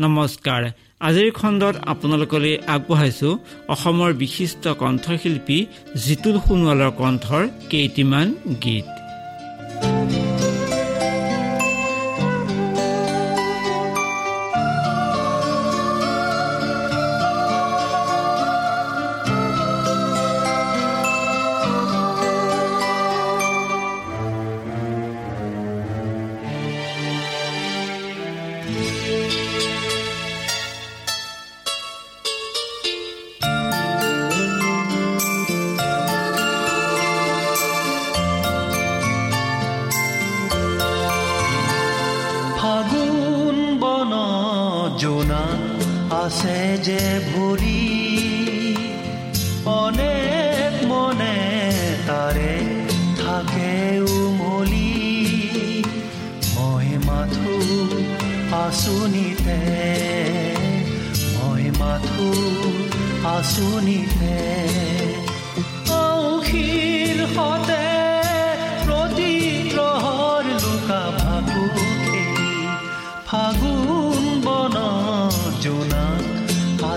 নমস্কাৰ। আজিৰ খণ্ডত আপোনালোকলৈ আগবঢ়াইছো অসমৰ বিশিষ্ট কণ্ঠশিল্পী জিতুল সোণোৱালৰ কণ্ঠৰ কেইটিমান গীত।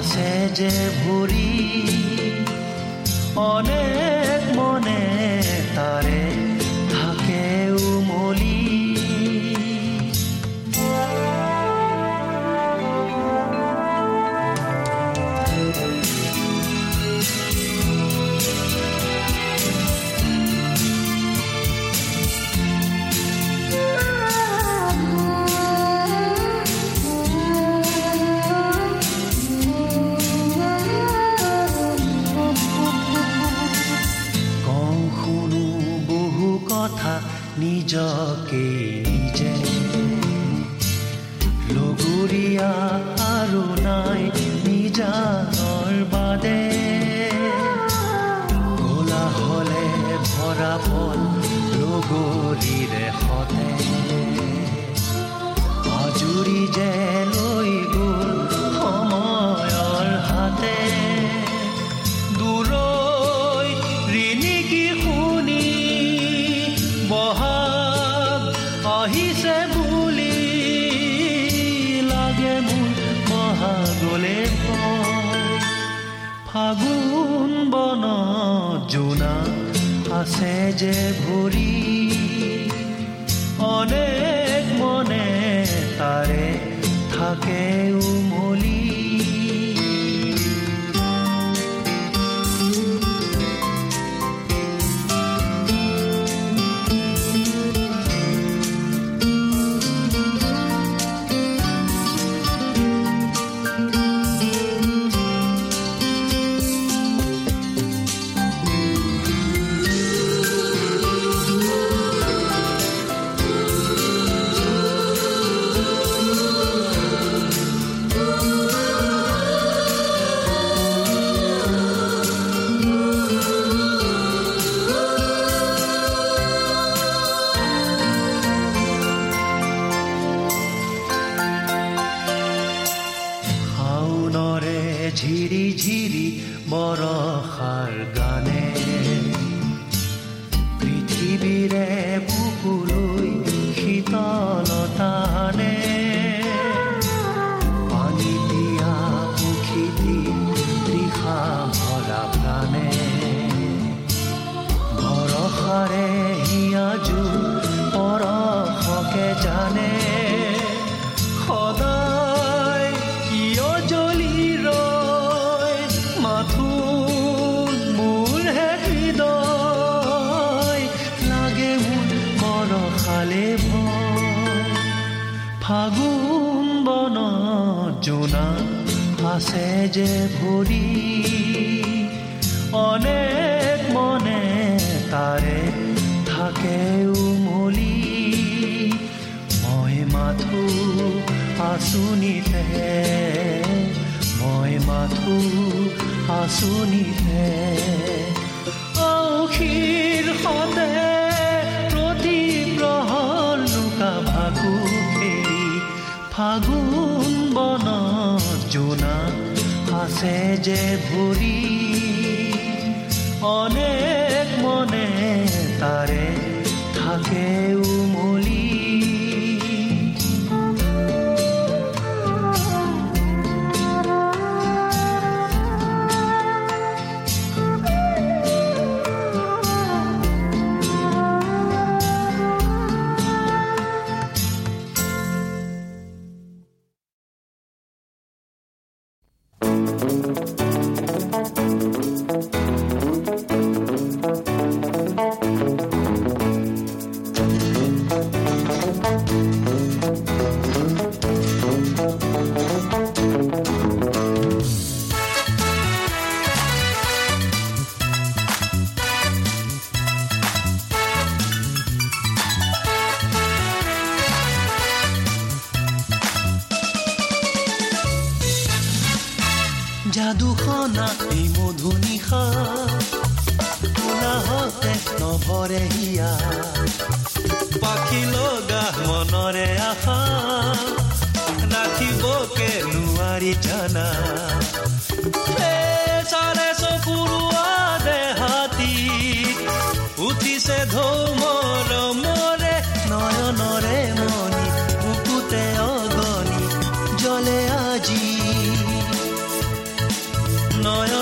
আছে যে ভুরি অনেক মনে তারে জগ ফাগুন বন জোনা আছে যে ভৰি অনেক মনে তাৰে থাকে উমলি।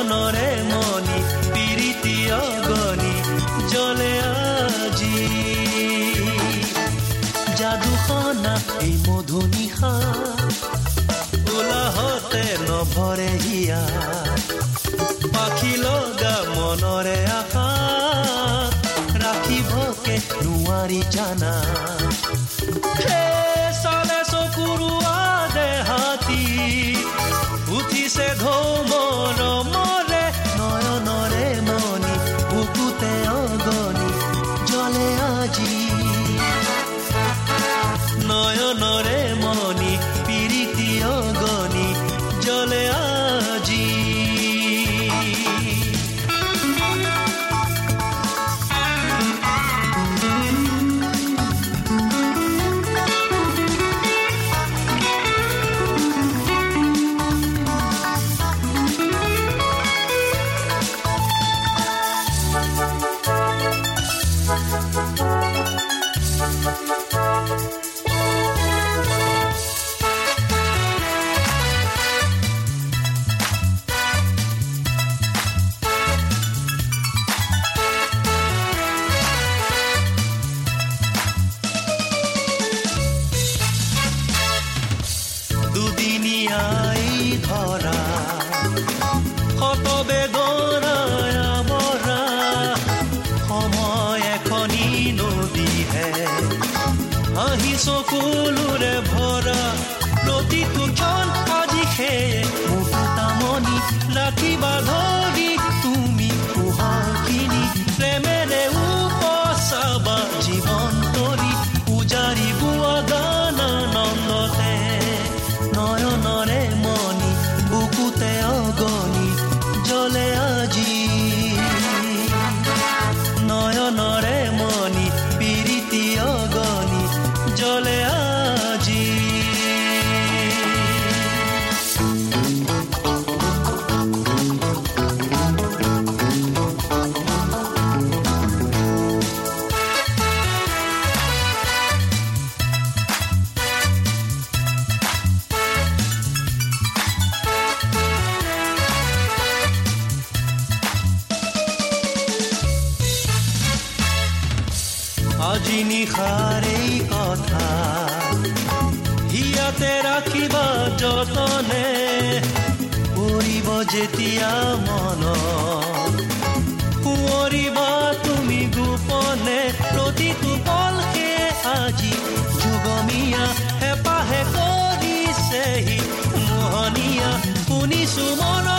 মনরে মনি পিরিতি অগনি জলে আজি। যাদুখনা এই মধু নিশা উলাহতে নভরে হিয়া। পাখি লগা মনরে আশা রাখিবকে নোৱাৰি জানা। চকুৰ যি নিশাৰেই কথা ইয়াতে ৰাখিবা যতনে পৰিব যেতিয়া মন কুঁৱৰিবা তুমি গোপনে প্ৰতিটো পলকে আজি যুগমীয়া হেঁপাহে কৰিছেহি মোহনীয়া শুনিছো মনত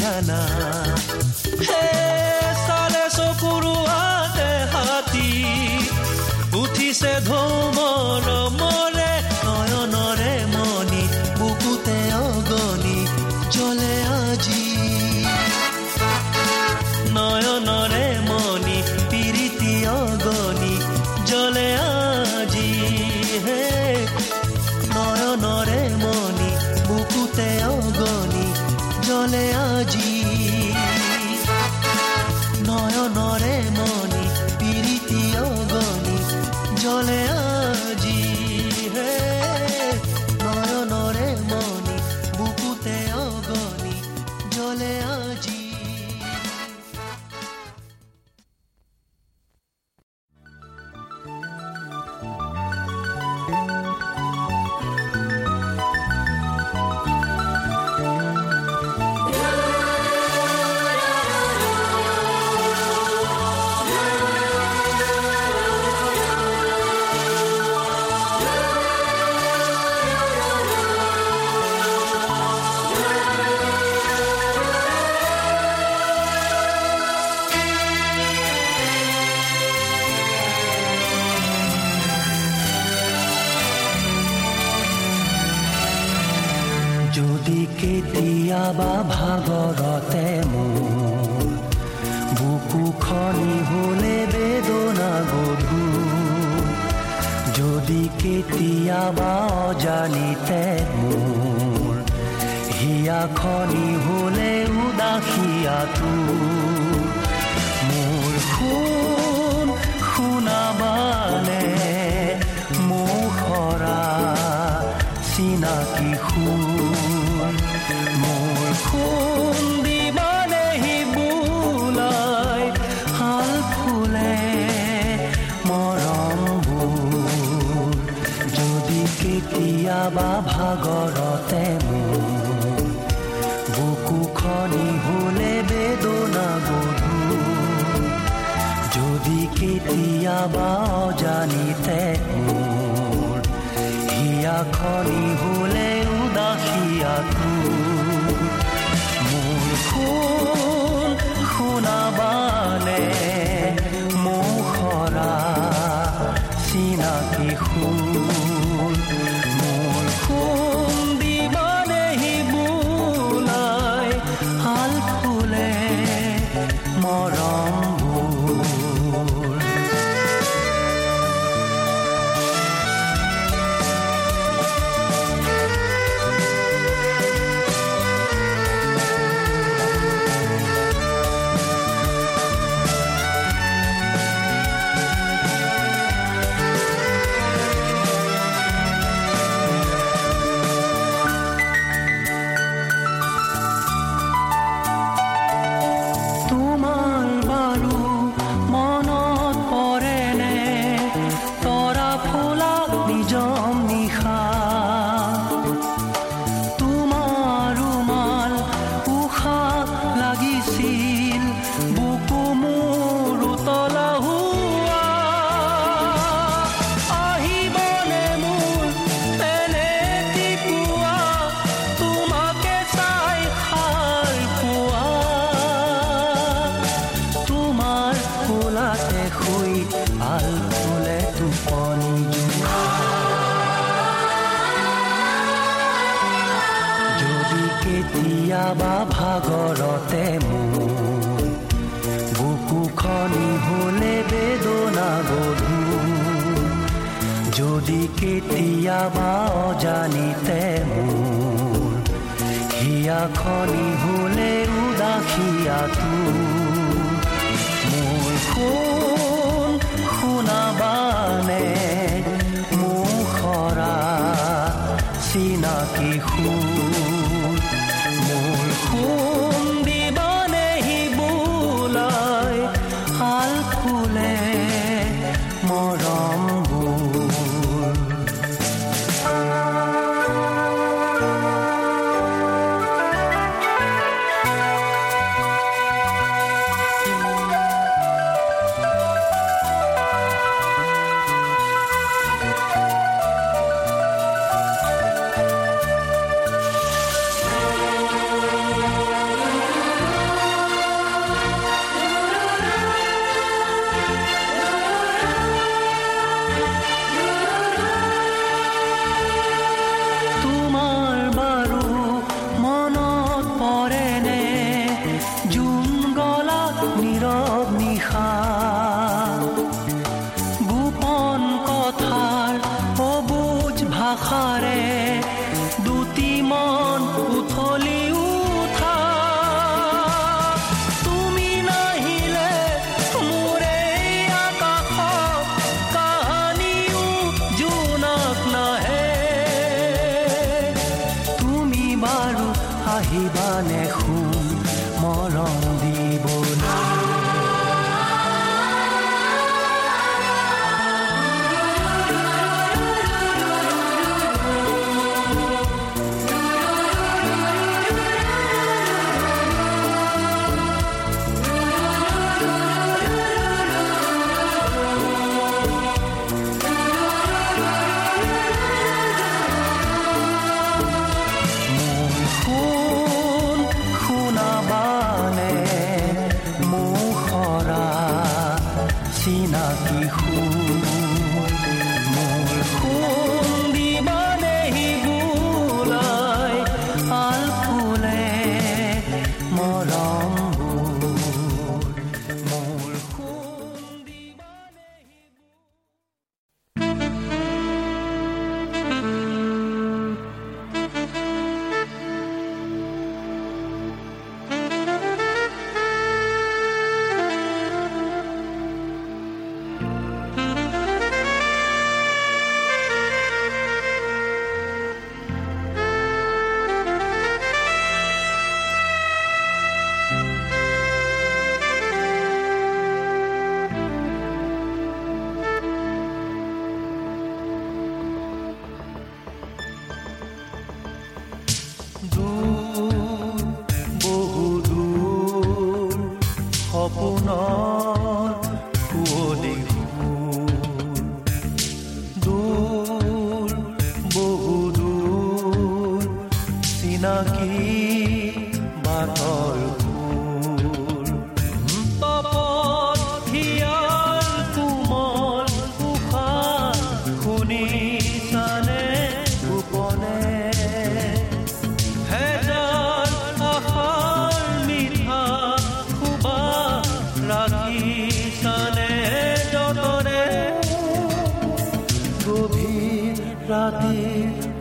jana he sale so kuruate hati uthi se dhomon mon কেতিয়াবা ভাগৰতে মোৰ। বুকু খনি হলে বেদনা গধু। যদি কেতিয়াবা অজানিতে মোৰ হিয়া খনি হলে উদাসীয়াটো মোৰ শুন শুনাবানে মুখৰা চিনাকি কেতিয়াবা ভাগৰতে মোৰ। বুকু খনি হলে বেদনা গধু যদি কেতিয়াবা অজানিতে হিয়া খনি হলে শুন শুনাবানে মুখৰা চিনাকি সুৰ। কেতিয়াবা ভাগৰতে মোৰ বুকুখনি হলে বেদনা গধু যদি কেতিয়াবা অজানিতে মোৰ হিয়া খনি হলে উদাসীয়াটো মোৰ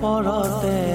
পৰতে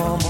for.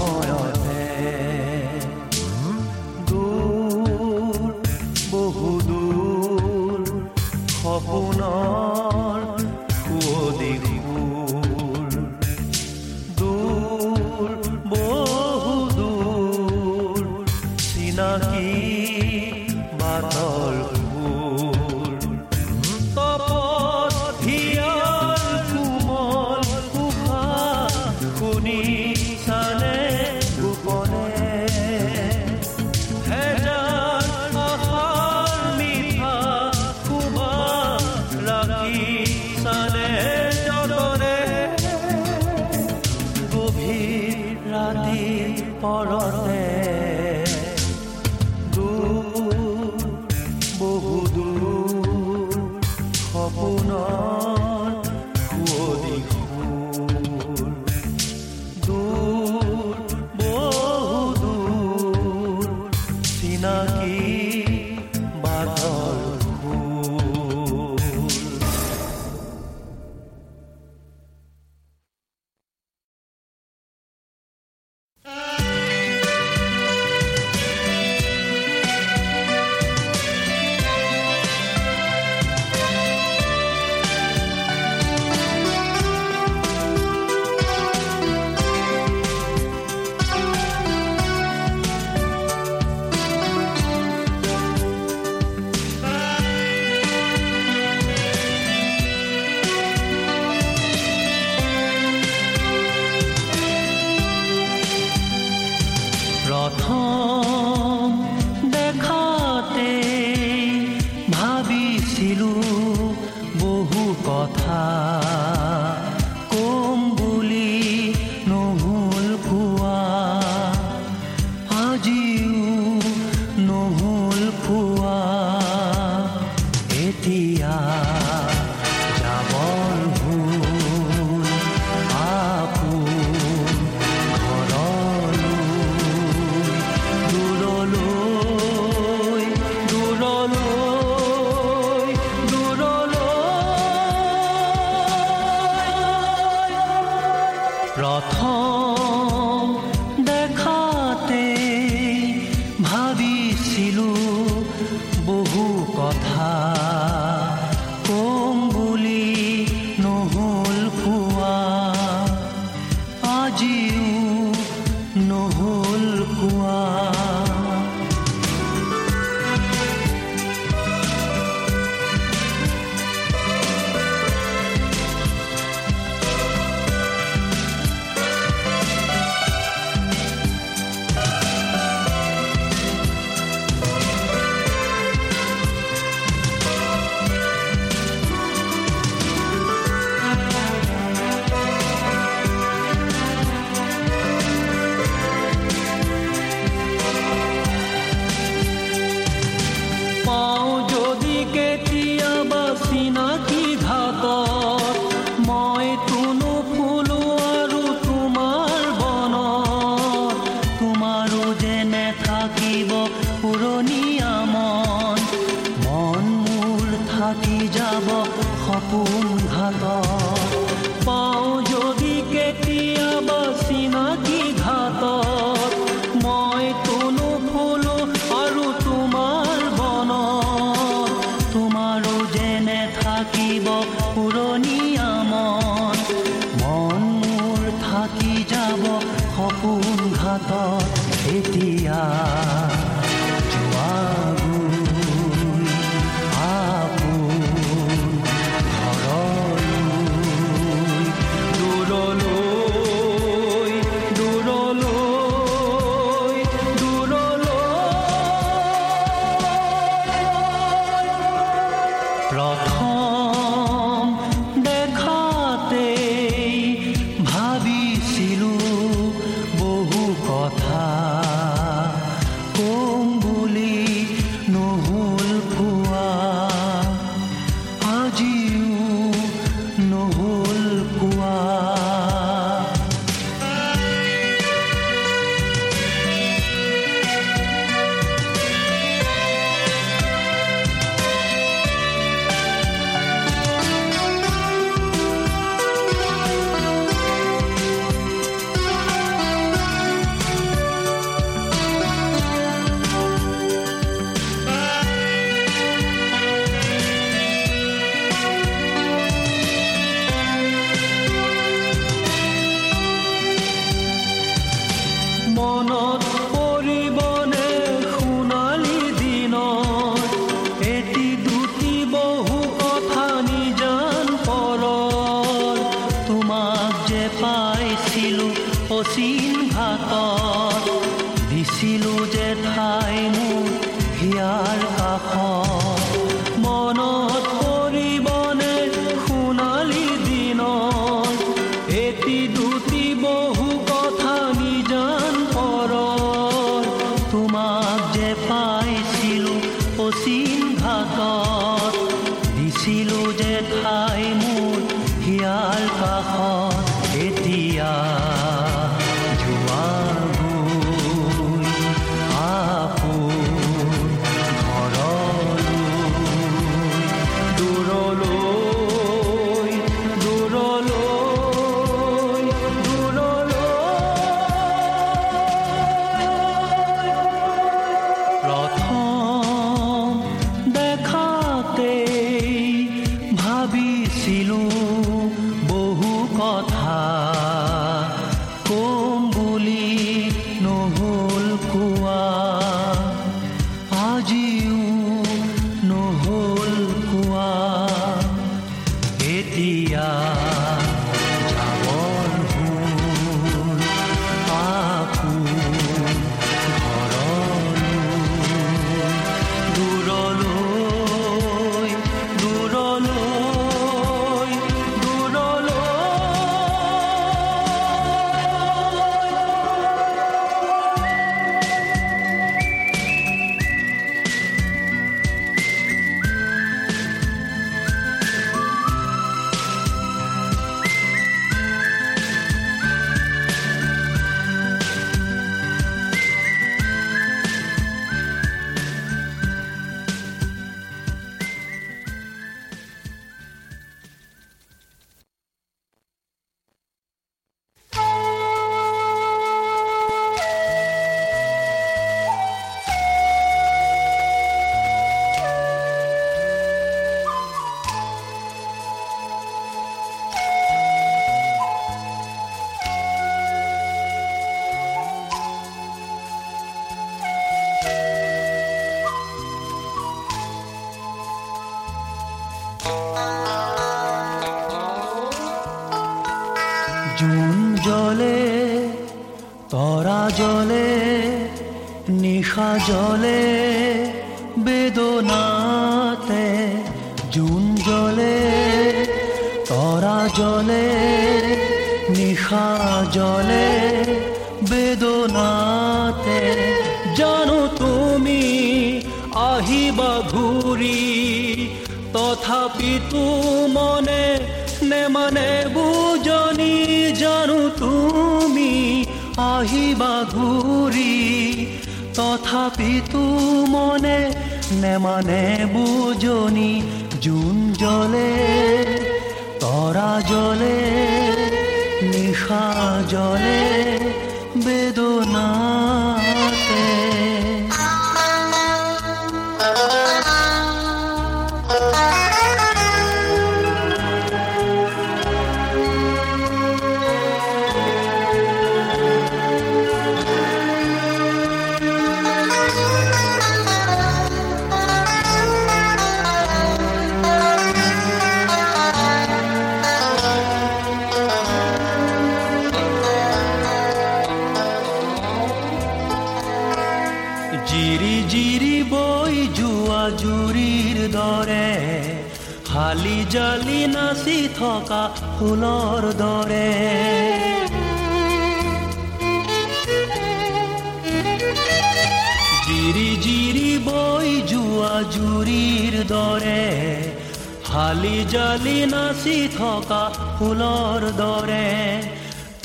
ফুলৰ দৰে।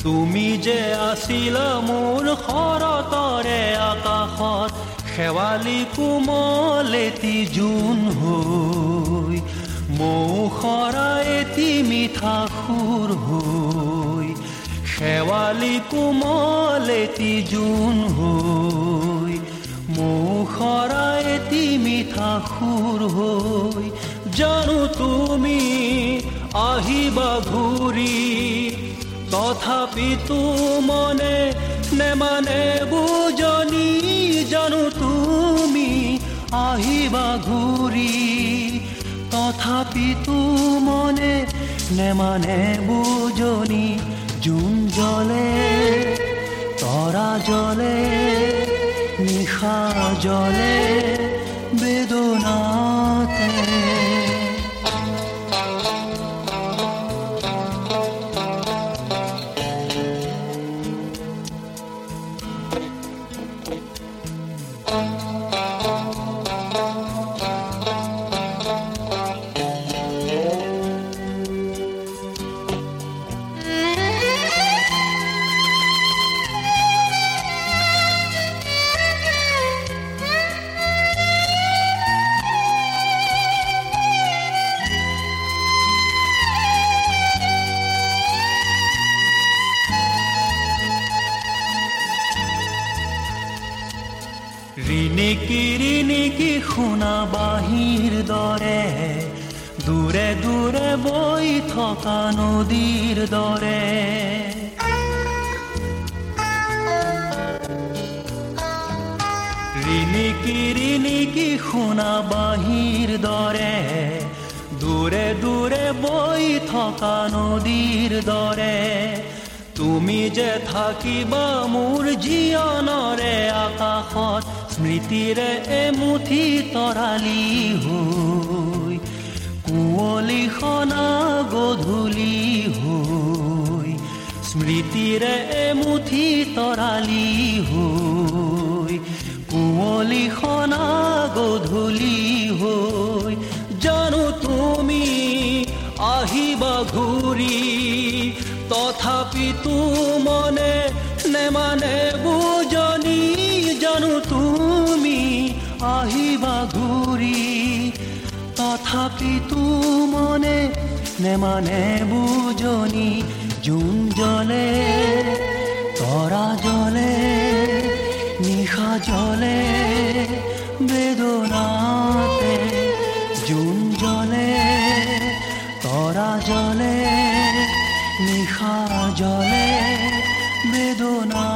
তুমি যে আছিলা মোৰ শৰতৰে আকাশত শেৱালি কোমল এটি জোন হৈ মৌ সৰা এটি মিঠা সুৰ হৈ শেৱালি কোমল এটি জোন হৈ মৌ সৰা এটি মিঠা সুৰ হৈ জানো তুমি আহিবা ঘূৰি তথাপিতো মনে নেমানে বুজনি, জানো তুমি আহিবা ঘূৰি। তথাপিতো মনে নেমানে বুজনি, জোন জলে, তৰা জলে, নিশা জলে। ৰিণিকি শুনা বাঁহীৰ দৰে দূৰে দূৰে বৈ থকা নদীৰ দৰে ৰিণিকি ৰিণিকি শুনা বাঁহীৰ দৰে দূৰে দূৰে বৈ থকা নদীৰ দৰে তুমি যে থাকিবা মোৰ জীৱনৰে আকাশত স্মৃতিৰে এমুঠি তৰালি হৈ কুঁৱলী সনা গধূলি হৈ স্মৃতিৰে এমুঠি তৰালি হৈ কুঁৱলী সনা গধূলি হৈ জানো তুমি আহিবা ঘূৰি তথাপিতো মনে নেমানে বুজনি জানো তুমি আহিবা ঘূৰি। তথাপি তু মনে নেমানে বুজনি, জুন জ্বলে তৰা জ্বলে নিশা জ্বলে বেদনাতে, জুন জ্বলে তৰা জ্বলে নিশা জ্বলে বেদনা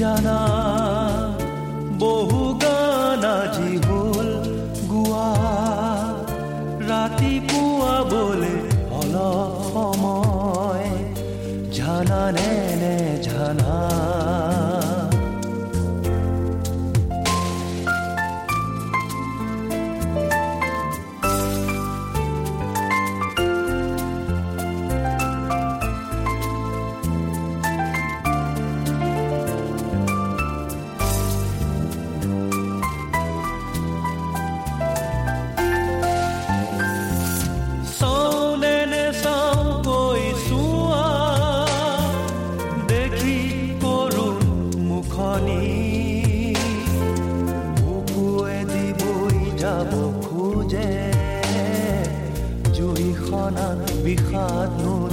じゃ。میکنم بیخاد نور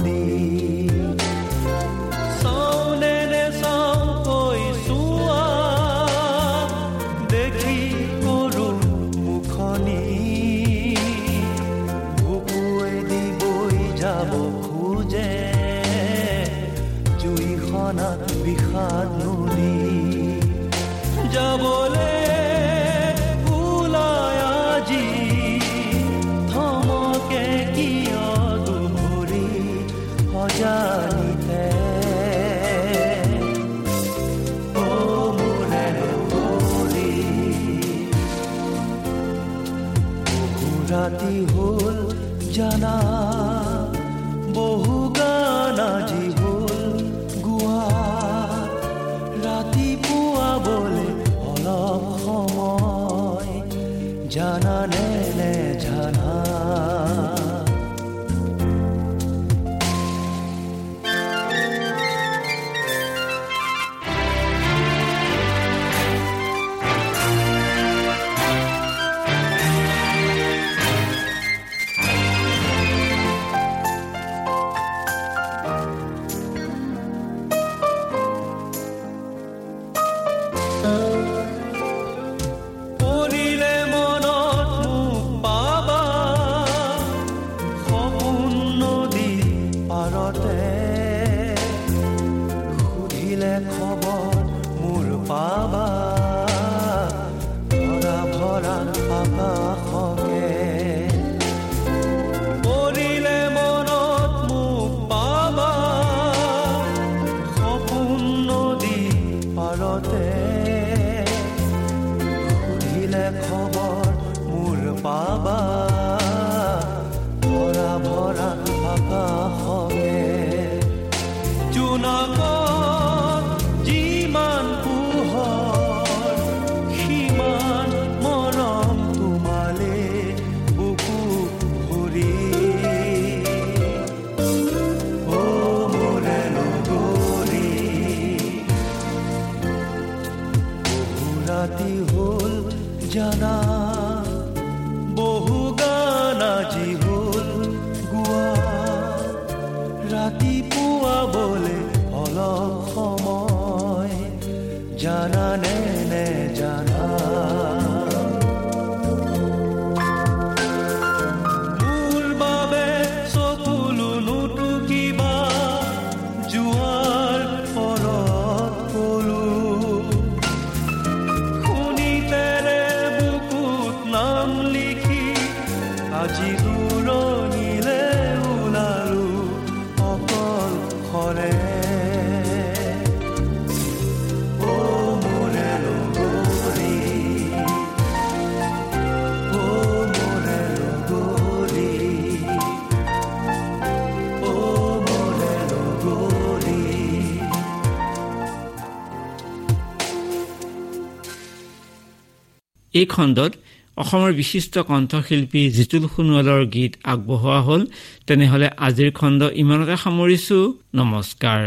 ৰাতি হ'ল জানা বহু গান আজি হ'ল গোৱা। ৰাতিপুৱা অলপ সময় জানানে? এই খণ্ডত অসমৰ বিশিষ্ট কণ্ঠশিল্পী জিতুল সোণোৱালৰ গীত আগবঢ়োৱা হ'ল। তেনেহ'লে আজিৰ খণ্ড ইমানতে সামৰিছোঁ। নমস্কাৰ।